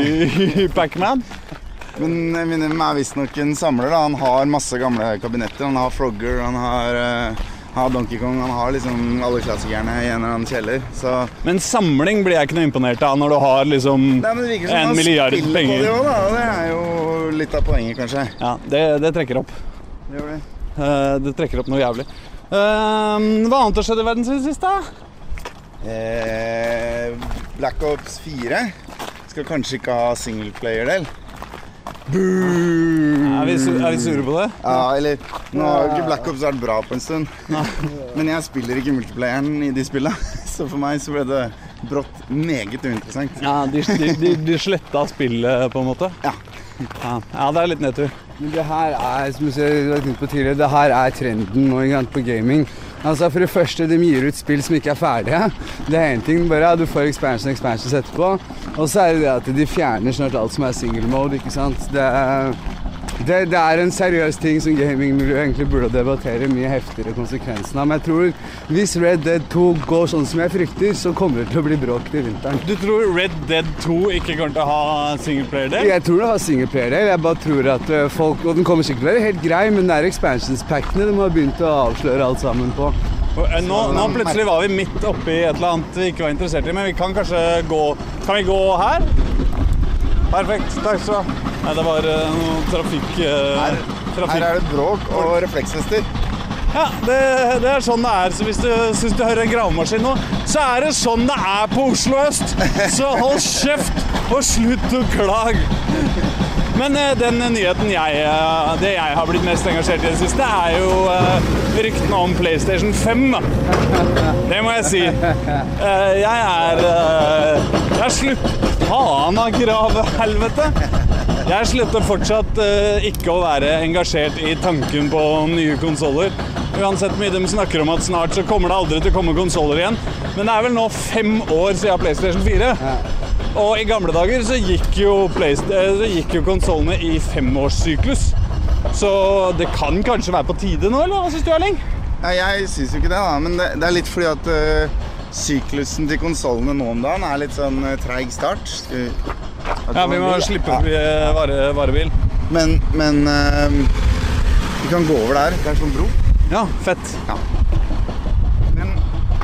i Pac-Man. Men Eminem er visstnok en samler. da Han har masse gamle kabinetter. Han har Frogger, han har, uh, har Donkey Kong, han har liksom alle klassikerne i en eller annen kjeller. Så Men samling blir jeg ikke noe imponert av når du har liksom Nei, men det virker som en milliard penger. det også, da. Det er jo litt av poenget, kanskje. Ja, det, det trekker opp. Det det. Uh, det trekker opp noe jævlig. Uh, hva annet har skjedd i verden siden sist, da? Eh, Black Ops 4 skal kanskje ikke ha singleplayer-del. Er vi, su- er vi sure på det? Ja, eller Nå har jo ikke Black Ops vært bra på en stund. Men jeg spiller ikke multiplayeren i de spillene, <laughs> så for meg så ble det brått meget uinteressant. Ja, de, de, de, sletta spillet, på en måte? Ja. Ja, ja det er litt nedtur. Men det her er, som du ser, på tidligere, det her er trenden nå på gaming. Altså For det første, de gir ut spill som ikke er ferdige. Det er én ting, bare ja, du får expansion expansions etterpå. Og så er det det at de fjerner snart alt som er single mode, ikke sant. Det er, det, det er en seriøs ting som gamingmiljøet egentlig burde debattere mye heftigere konsekvensene av. Men jeg tror hvis Red Dead 2 går sånn som jeg frykter, så kommer det til å bli bråk til vinteren. Du tror Red Dead 2 ikke kommer til å ha singleplayer-del? Jeg tror det har singleplayer-del. Jeg bare tror at eh, folk Og den kommer sikkert til å være helt grei, men det er expansions-packene de har begynt å avsløre alt sammen på. Eh, Nå, nå plutselig var vi midt oppi et eller annet vi ikke var interessert i, men vi kan kanskje gå Kan vi gå her? Perfekt. Takk skal du ha. Nei, det var eh, noe trafikk... eh, Her, trafikk. her er det bråk og refleksvester. Ja, det, det er sånn det er. Så hvis du syns du hører en gravemaskin nå, så er det sånn det er på Oslo øst. Så hold kjeft og slutt å klage. Men eh, den nyheten jeg, det jeg har blitt mest engasjert i det siste, er jo ryktene om PlayStation 5. Det må jeg si. Jeg er Jeg er slutt... Faen av gravehelvete! Jeg slutter fortsatt eh, ikke å være engasjert i tanken på nye konsoller. Uansett mye de snakker om at snart så kommer det aldri til å komme konsoller igjen. Men det er vel nå fem år siden PlayStation 4. Og i gamle dager så gikk jo, eh, så konsollene i femårssyklus. Så det kan kanskje være på tide nå, eller hva syns du, Erling? Ja, jeg syns jo ikke det, da. Men det, det er litt fordi at uh, syklusen til konsollene nå om dagen er litt sånn uh, treig start. Vi- Ja, vi må slippe Ja. eh, vare, varebil. Men, men uh, vi kan gå over der. Det er sånn bro. Ja, fett. Men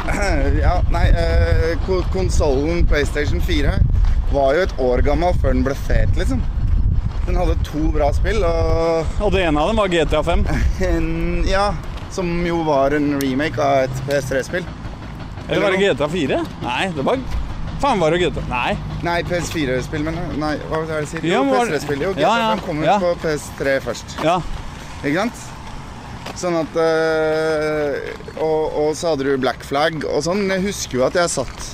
<clears throat> ja, nei uh, Konsollen PlayStation 4 var jo et år gammel før den ble fet, liksom. Den hadde to bra spill, og Og det ene av dem var GTA 5. <laughs> en, Ja, som jo var en remake av et PS3-spill. Eller var det GTA 4? Nei, det var Faen, var det gutta? Nei. Nei, PS4-spill, men Nei, hva er det jeg sier? Jo, PS3-spill. Jo, GTA Ja, ja, kommer ut ja. på PS3 først. Ja. Ikke sant? Sånn at øh, og, og så hadde du Black Flag og sånn. Jeg husker jo at jeg satt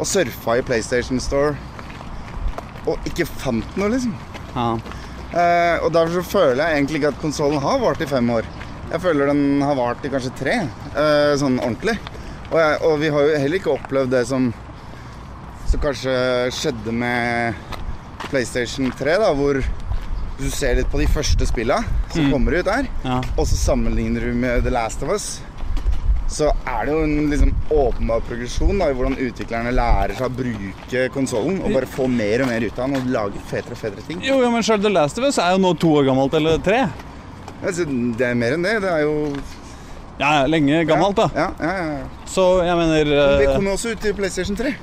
og surfa i PlayStation Store og ikke fant noe, liksom. ja. Uh, og derfor så føler jeg egentlig ikke at konsollen har vart i fem år. Jeg føler den har vart i kanskje tre, uh, sånn ordentlig. Og, jeg, og vi har jo heller ikke opplevd det som Som kanskje skjedde med PlayStation 3, da, hvor du ser litt på de første spilla som kommer ut der, Ja. og så sammenligner du med The Last of Us. Så er det jo en liksom åpenbar progresjon da, i hvordan utviklerne lærer seg å bruke konsollen og bare få mer og mer ut av den og lage fetere og fetere ting. Jo, jo, men selv The Last of Us er jo nå to år gammelt, eller tre. Altså, det er mer enn det. Det er jo Ja, lenge gammelt, da. Ja, ja, ja. ja. Så jeg mener Det kommer kom jo også ut i PlayStation 3.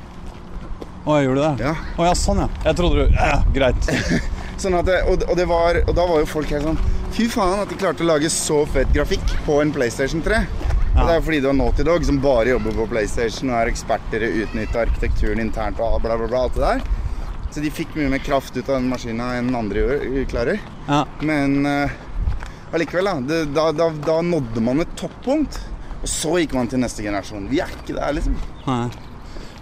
Å, gjorde det? Ja. Å ja, sånn, ja. Jeg trodde du Ja, greit. <laughs> Sånn at det, og, og, det var, og da var jo folk helt sånn Fy faen at de klarte å lage så fett grafikk på en PlayStation 3. Ja. Og det er jo fordi det var Naughty Dog som bare jobber på PlayStation og er eksperter i å utnytte arkitekturen internt og bla, bla, bla. alt det der. Så de fikk mye mer kraft ut av den maskina enn andre klarer. Ja. Men uh, allikevel, da, da, da. Da nådde man et toppunkt. Og så gikk man til neste generasjon. Vi er ikke der, liksom. Nei.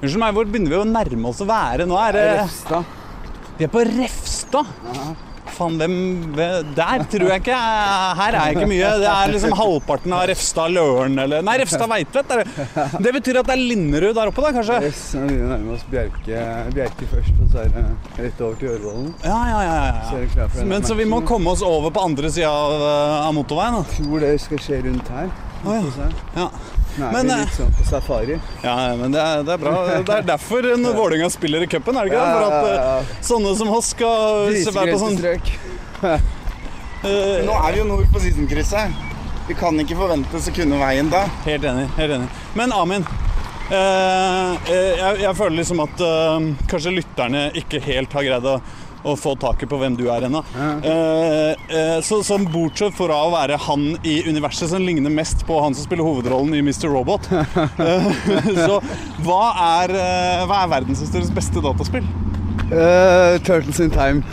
Unnskyld meg, hvor begynner vi å nærme oss å være nå? Er det Refstad. Vi er på Refstad. Faen, hvem Der tror jeg ikke Her er ikke mye. Det er liksom halvparten av Refstad Løren eller Nei, Refstad Veitvet. Det betyr at det er Linderud der oppe, da, kanskje? Yes, nå begynner vi å nærme oss Bjerke, Bjerke først, og så er det rett over til Ørvollen. Ja, ja, ja. Ja. Men så vi må komme oss over på andre sida av, av motorveien. da. Tror det skal skje rundt her. Oh, ja. Ja. Nå er Men, vi er litt sånn på safari. Ja, men det er, det er bra. Det er derfor Vålerenga spiller i cupen, er det ikke det? For at eh, sånne som oss skal være på sånn eh, <laughs> Nå er vi jo nord på Sisenkrysset. Vi kan ikke forventes å kunne veien da. Helt enig. helt enig. Men Amin, eh, eh, jeg, jeg føler liksom at eh, kanskje lytterne ikke helt har greid å, å få taket på hvem du er ennå. Eh, eh, så som bortsett fra å være han i universet som ligner mest på han som spiller hovedrollen i Mr. Robot, <laughs> eh, så hva er, hva er verdenshistoriens beste dataspill? Uh, Turtles in Time.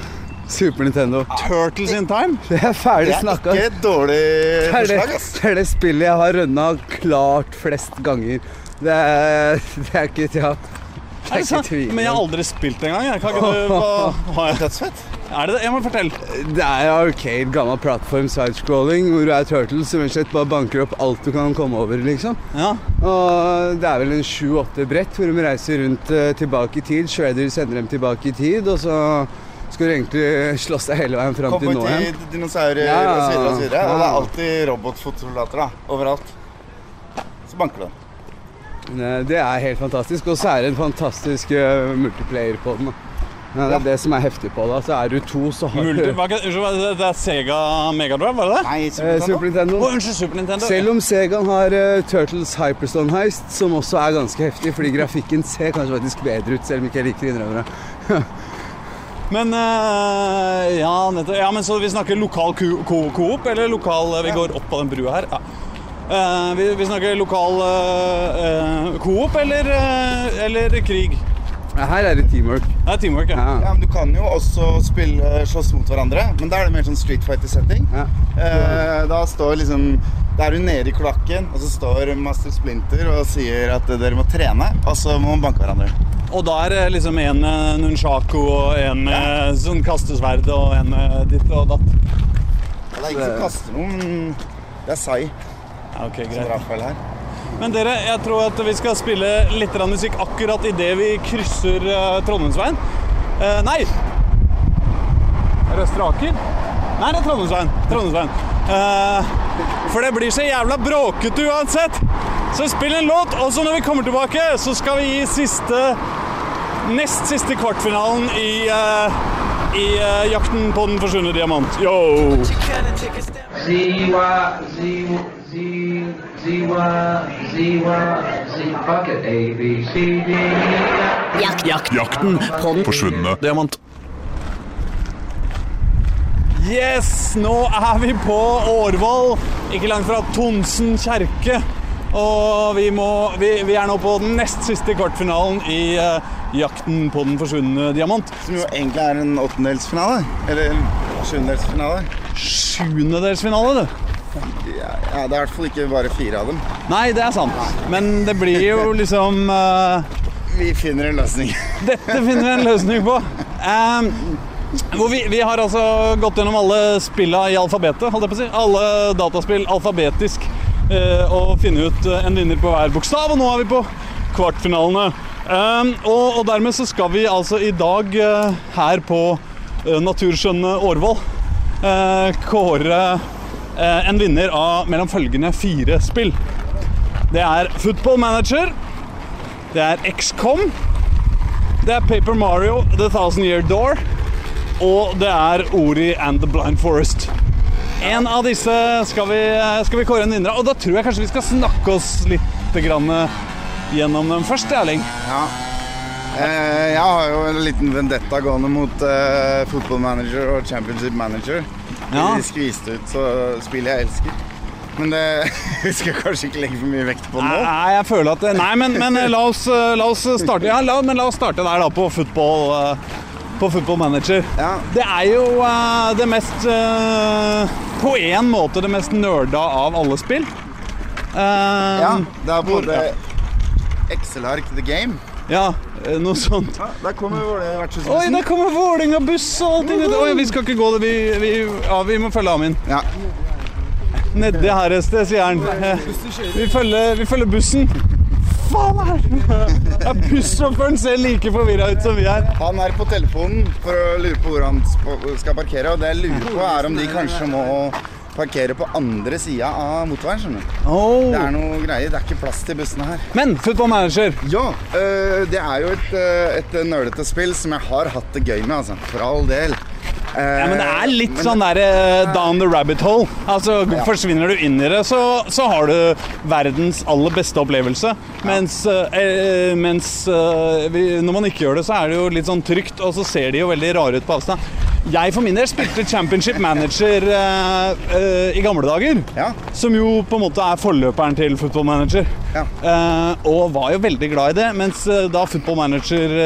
Super Nintendo. Turtles in Time? Det er ferdig Det er ikke et dårlig forslag, det er det spillet jeg har rønna klart flest ganger. Det er, det er ikke Ja. Ikke sant? Men jeg har aldri spilt det engang. jeg. Kan ikke du hva, <laughs> har jeg? Dødsfett. Er det det? Jeg må fortelle. Det er arcade, gammel plattform sidescrolling, hvor du er turtle som rett slett bare banker opp alt du kan komme over, liksom. Ja. Og det er vel en sju-åtte brett hvor de reiser rundt eh, tilbake i tid. Shredder sender dem tilbake i tid, og så skal du egentlig slåss deg hele veien fram til nå igjen. dinosaurer Ja, og så videre og så videre. Og det er alltid robotfotsoldater da, overalt. Så banker du den. Eh, Det er helt fantastisk. Og så er det en fantastisk eh, multiplayer på den. Ja, det er det som er heftig på det. Så er du to, så har Multi, du unnskyld, det- det er Sega Megadrive, var det det? Nei, Super Super Super Nintendo. Oh, unnskyld, Super Nintendo. Selv om Segaen har uh, Turtles Hyperstone Heist, som også er ganske heftig, fordi grafikken ser kanskje faktisk bedre ut, selv om ikke jeg liker å innrømme det. <laughs> Men uh, ja, nettopp. ja, men så vi snakker lokal ko- ko- coop, eller lokal eh, Vi går opp på den brua her. Ja. Eh, vi, vi snakker lokal eh, eh, coop eller, eller krig. Ja, Her er det teamwork. Det er teamwork, ja. Ja. Ja, men Du kan jo også spille slåss mot hverandre, men da er det mer sånn Street Fighter-setting. Ja. Eh, da står liksom Da er du nede i kloakken, og så står Master Splinter og sier at dere må trene, og så må man banke hverandre. Og da er det liksom en med nunchako og en med sånn kastesverd og en med ditt og datt. Det er ikke som kaster noen, men det er Sai Ja, greit. som Rafael her. Men dere, jeg tror at vi skal spille litt musikk akkurat idet vi krysser uh, Trondheimsveien. Eh, nei! Er det Østre Aker? Nei, det er Trondheimsveien. Trondheimsveien. Eh, for det blir så jævla bråkete uansett. Så spill en låt, og så når vi kommer tilbake, så skal vi gi siste Nest siste kvartfinalen i, eh, i eh, Jakten på den forsvunne diamant. Yo! Z Y Z Z Z Y Z Y Z A B C D Jakten på den forsvunne Diamant. Yes, nå er vi på Årvoll, ikke langt fra Tonsen kjerke. Og vi, må, vi, vi er nå på den nest siste kvartfinalen i eh, Jakten på den forsvunne diamant. Som jo egentlig er en åttendelsfinale. Eller sjuendedelsfinale. Sjuendedelsfinale, du. Ja, det er i hvert fall ikke bare fire av dem. Nei, det er sant. Men det blir jo <laughs> liksom uh... Vi finner en løsning. <laughs> Dette finner vi en løsning på. Um, vi, vi har altså gått gjennom alle spilla i alfabetet, holdt jeg på å si. Alle dataspill alfabetisk. Uh, og finne ut eh, en vinner på hver bokstav, og nå er vi på kvartfinalene. Um, og, og dermed så skal vi altså i dag uh, her på naturskjønne Årvoll kåre en vinner av mellom følgende fire spill. Det er Football Manager, det er XCOM, det er Paper Mario The Thousand Year Door, og det er Ori and the Blind Forest. En av disse skal vi, skal vi kåre en vinner av, og da tror jeg kanskje vi skal snakke oss litt grann gjennom dem først, Erling. Ja. Eh, jeg har jo en liten vendetta gående mot uh, Football Manager og Championship Manager. Ja. De skviste ut så spill jeg elsker. Men det <laughs> vi skal kanskje ikke legge for mye vekt på nå. Nei, jeg føler at det, Nei, men, men la, oss, la oss starte Ja, la, men la oss starte der, da, på football, eh, på football Manager. Ja. Det er jo uh, det mest uh, På én måte det mest nerda av alle spill. Uh, ja, det er både Excel-ark The Game. Ja, eh, noe sånt. Ja, der kommer Vålerenga Oi, der kommer Vålerenga-buss og allting. Oi, vi skal ikke gå det, vi, vi, ja, vi må følge Amin. Ja. Nedi her et sted, sier han. Eh, Vi følger, vi følger bussen. Faen er? Ja, Bussjåføren ser like forvirra ut som vi er. Han er på telefonen for å lure på hvor han skal parkere. Og det jeg lurer på, er om de kanskje må parkere på andre sida av motorveien. skjønner du. Oh. Det er noe greier. Det er ikke plass til bussene her. Men football manager. Ja, øh, det er jo et, øh, et nølete spill som jeg har hatt det gøy med, altså. For all del. Eh, Ja, men det er litt men- sånn der uh, down the rabbit hole. Altså, Forsvinner du inn i det, så, så har du verdens aller beste opplevelse. Mens, uh, mens eh, vi, når man ikke gjør det, så er det jo litt sånn trygt, og så ser de jo veldig rare ut på avstand. Jeg for min del spilte Championship Manager uh, uh, i gamle dager. Ja. Som jo på en måte er forløperen til Football Manager. Ja. Uh, og var jo veldig glad i det, mens da Football Manager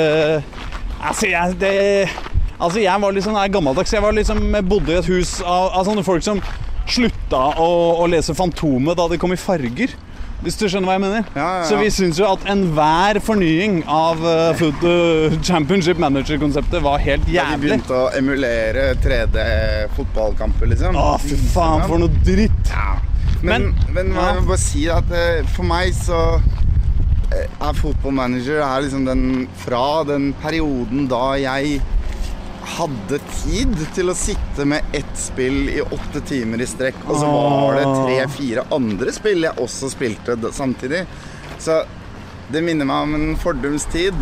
Altså, jeg, det, altså, jeg var litt sånn gammeldags. Jeg var liksom, bodde i et hus av, av sånne folk som slutta å, å lese Fantomet da det kom i farger. Hvis du skjønner hva jeg mener? Ja, ja, ja. Så vi syns jo at enhver fornying av uh, food, uh, Championship Manager-konseptet var helt jævlig. Da de begynte å emulere 3D-fotballkamper, liksom. Å, fy faen, for noe dritt! Men, Men- men, jeg må bare si at uh, for meg så er Football Manager er liksom den fra den perioden da jeg hadde tid til å sitte med ett spill i åtte timer i strekk, og så var det tre-fire andre spill jeg også spilte samtidig. Så det minner meg om en fordums tid,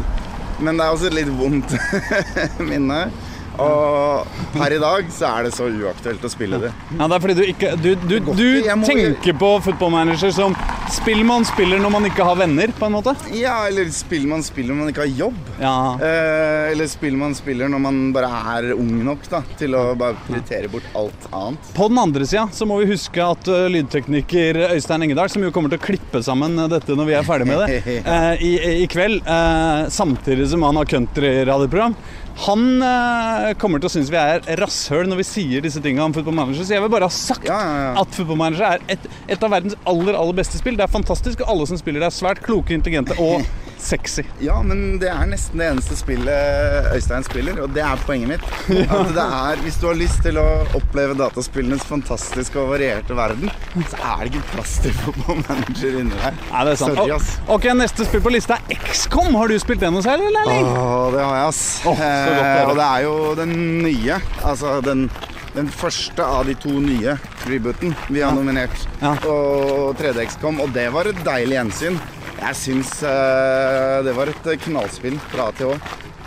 men det er også et litt vondt <laughs> minne. Og per i dag så er det så uaktuelt å spille det. Ja, det er fordi du ikke Du, du, du tenker på footballmanager som spill man spiller når man ikke har venner, på en måte? Ja, eller spill man spiller når man ikke har jobb. Ja. Eh, eller spill man spiller når man bare er ung nok da, til å bare prioritere bort alt annet. På den andre sida så må vi huske at uh, lydtekniker Øystein Engedal, som jo kommer til å klippe sammen uh, dette når vi er ferdig med det <laughs> eh, i, i kveld, eh, samtidig som han har countryradioprogram, han eh, kommer til å synes vi er rasshøl når vi sier disse tingene om Football Manager. Så jeg vil bare ha sagt Ja, ja, ja. at Football Manager er et, et av verdens aller aller beste spill. Det er fantastisk, alle som spiller det, er svært kloke, intelligente og <laughs> sexy. Ja, men det er nesten det eneste spillet Øystein spiller, og det er poenget mitt. At det er, Hvis du har lyst til å oppleve dataspillenes fantastiske og varierte verden, så er det ikke plass til Football Manager inni der. Nei, det er sant. Sorry, ass. Ok, Neste spill på lista er XCOM. Har du spilt særlig, eller? Erling? Åh, det har jeg, ass. Åh, godt eh, og det er jo den nye. Altså den, den første av de to nye rebooten vi har nominert. Ja. Og 3DX kom, og det var et deilig gjensyn. Jeg syns uh, det var et knallspill fra A til Å.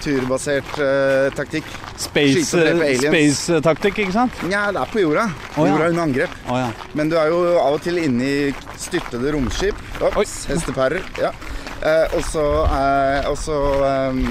Turbasert uh, taktikk. Space, Skyte og drepe aliens. space-taktikk, ikke sant? Nja, det er på jorda. Å, ja. Jorda under angrep. Oh, ja. Men du er jo av og til inne i styrtede romskip. Ops, hestepærer. Ja. Eh, og så eh, ehm,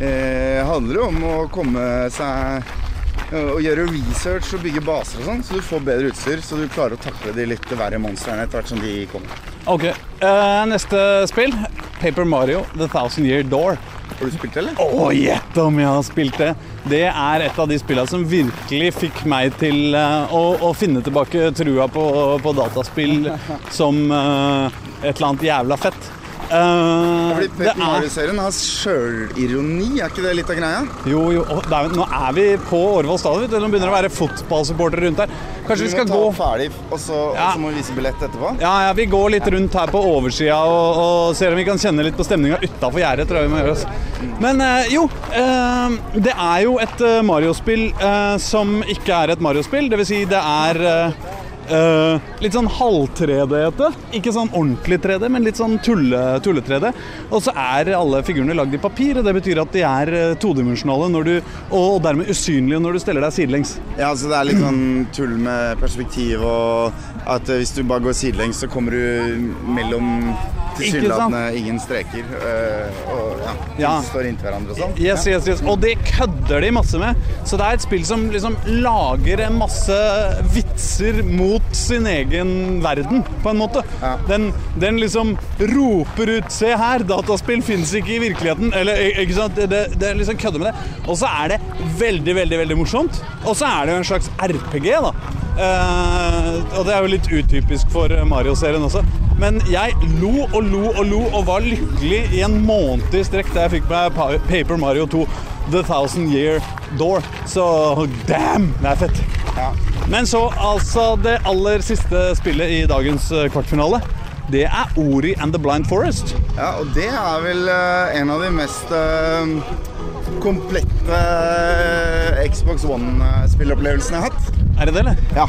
eh, handler det om å komme seg eh, og gjøre research og bygge baser og sånn, så du får bedre utstyr, så du klarer å takle de litt verre monstrene etter hvert som de kommer. Ok, uh, neste spill. Paper Mario The Thousand Year Door. Har du spilt det, eller? Å, gjett om jeg har spilt det! Det er et av de spillene som virkelig fikk meg til eh, å, å finne tilbake trua på, på dataspill <laughs> som uh, et eller annet jævla fett. Eh, Fordi Pep er Mario-serien har sjølironi, er ikke det litt av greia? Jo, jo. er, nå er vi på Årvoll stadion. Nå begynner det å være fotballsupportere rundt her. Kanskje vi skal må gå ferdig, og så, Ja. må vi vise billett etterpå? Ja, ja, vi går litt rundt her på oversida og, og ser om vi kan kjenne litt på stemninga utafor gjerdet. tror jeg vi må gjøre oss. Men uh, jo, uh, det er jo et Mario-spill som ikke er et Mario-spill. Det vil si, det er eh, litt sånn halv-3D-ete. Ikke sånn ordentlig 3D, men litt sånn tulle- tulle-3D. Og så er alle figurene lagd i papir, og det betyr at de er eh, todimensjonale du, og dermed usynlige når du steller deg sidelengs. Ja, så det er litt sånn tull med perspektiv og at eh, hvis du bare går sidelengs, så kommer du mellom tilsynelatende ingen streker. Uh, og ja, Ja. står inntil hverandre og sånn. Yes, yes, yes. Og det kødder de masse med. Så det er et spill som liksom lager en masse vitser mot sin egen verden, på en måte. Ja. Den, den liksom roper ut Se her, dataspill fins ikke i virkeligheten. Eller ikke sant? Det, det liksom kødder med det. Og så er det veldig, veldig veldig morsomt. Og så er det jo en slags RPG, da. Uh, og det er jo litt utypisk for Mario-serien også. Men jeg lo og lo og lo og var lykkelig i en måned i strekk da jeg fikk meg Paper Mario 2 The Thousand Year Door. Så damn, det er fett. Ja. Men så altså det aller siste spillet i dagens eh, kvartfinale. Det er Ori and the Blind Forest. Ja, og det er vel øh, en av de mest øh, komplette Xbox One-spillopplevelsene jeg har hatt. Er det det, eller? Ja.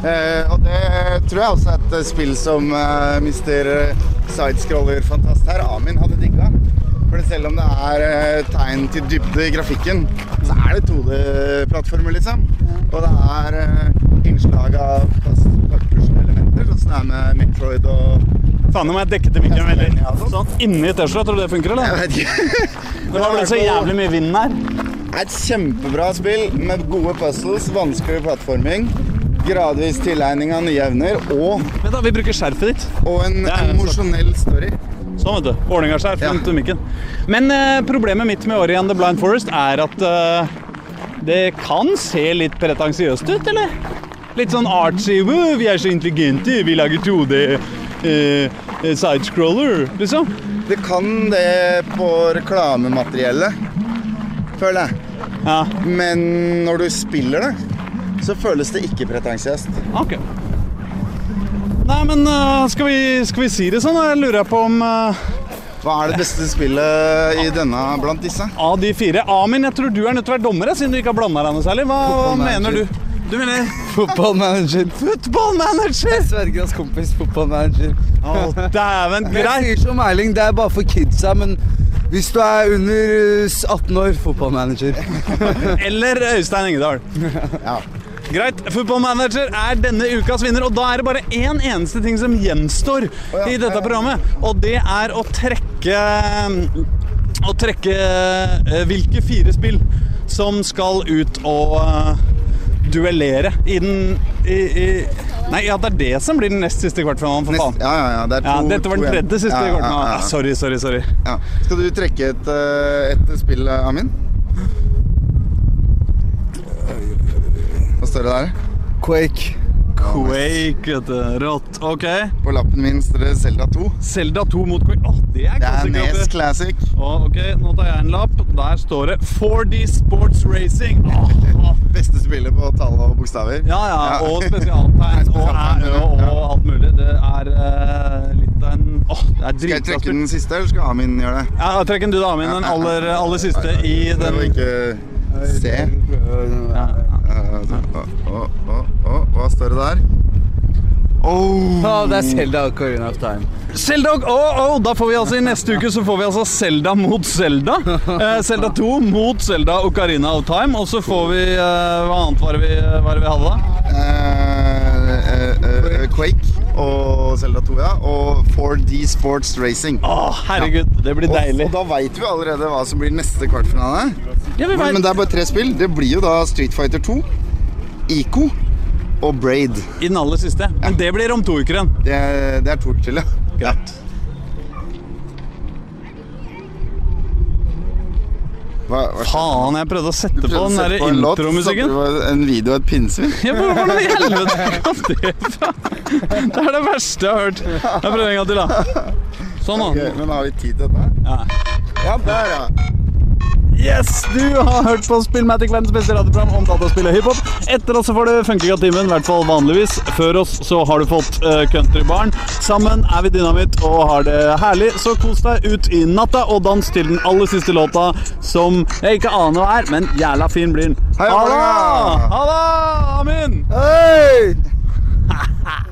Eh, og det tror jeg også er et eh, spill som eh, mister sidescroller-fantast her, Amin, hadde digga. For selv om det er eh, tegn til dybde i grafikken, så er det 2D-plattformer, liksom. Og det er eh, innslag av puzzle-elementer, sånn som det er med Metroid og Faen, nå må jeg dekke til mikken veldig. Sånn. Inni Tesla, tror du det funker, eller? Jeg vet ikke. <laughs> Det var vel så jævlig mye vind her. Det er et kjempebra spill med gode puzzles, vanskelig plattforming, gradvis tilegning av nye evner og, Men da, Vi bruker skjerfet ditt. og en emosjonell story. Sånn, vet du. Ordninga skjerf Ja. rundt mikken. Men eh, problemet mitt med Ori and the Blind Forest er at eh, det kan se litt pretensiøst ut, eller? Litt sånn artsy. Vi er så intelligente, vi lager 2D eh, eh, sidescroller, liksom. Det kan det på reklamemateriellet, føler jeg. Ja, Men når du spiller det, så føles det ikke pretensiøst. ok. Nei, men eh, skal, vi, skal vi si det sånn? Jeg lurer på om eh, Hva er det beste spillet i denne blant disse? av de fire Amin, jeg tror du er nødt til å være dommer, siden du ikke har blanda deg noe særlig. Hva, hva mener du? Du mener Fotballmanager. football manager? Svergers kompis fotballmanager. Å, dæven. Jeg Greit. sier som Erling, det er bare for kidsa, men hvis du er under eh, 18 år, fotballmanager. Eller Øystein Engedal. <laughs> Ja. Greit. Football Manager er denne ukas vinner, og da er det bare én eneste ting som gjenstår ja. i dette programmet, og det er å trekke Å trekke eh, hvilke fire spill som skal ut og uh, duellere i den i, i, Nei, ja, det er det som blir den nest siste kvartfinalen, for Nest, faen. ja, ja, ja. Det er to, Ja, dette var den tredje siste Ja, kvartfinalen. ja. Sorry, sorry, sorry. Ja. Skal du trekke et, eh, et spill, Amin? Hva står det der? Quake. Quake, vet du. Rått. OK. På lappen min står det Zelda 2. Selda 2 mot Quake. Åh, det er Det er Nes. Classic. Åh, ok, nå tar jeg en lapp. Der står det 4D Sports Racing. Åh, Beste spillet på tall og bokstaver. ja, ja, og spesialtegn <laughs> og, Spesialtegn, æ- og, ja. og alt mulig. Det er uh, litt av en Åh, det er Skal jeg trekke den siste, eller skal Amin gjøre det? Ja, Trekk den du, da, Amin. Den aller, aller siste i Prøv den å ikke se. ja. Hva står det der? Oh. oh det er Selda Ocarina of Time. Zelda, oh, oh, da får vi altså i neste uke så får vi altså Selda mot Selda. Eh, 2 mot Selda Ocarina of Time. Og så får vi eh, Hva annet var det vi, var det vi hadde, da? Uh, uh, uh, Quake og Zelda 2, ja. Og 4D Sports Racing. Å, herregud, det blir deilig. og da veit vi allerede hva som blir neste kvartfinale. Ja, vi Men, men det er bare tre spill. Det blir jo da Street Fighter 2, Ico og Braid. I den aller siste. Men det blir om to uker igjen. Det, det er to til, ja. Greit. Hva, hva Faen, jeg prøvde å sette på Prøvde å den der på intromusikken. på En video av et pinnsvin. <laughs> Ja, hvor var det i helvete kom det fra? Det er det verste jeg har hørt. Jeg prøver en gang til, da. Sånn, da. da. men har vi tid til dette? Ja. Ja, der, ja. Yes, du har hørt på Spillmatic, verdens beste radioprogram om dataspill og hiphop. Etter oss så får du Funkygatimen, i hvert fall vanligvis. Før oss så har du fått uh, Countrybarn. Sammen er vi Dynamitt og har det herlig, så kos deg ut i natta og dans til den aller siste låta som jeg ikke aner hva er, men jævla fin blir den. Ha det! Ha det! Amin! Hei! <laughs>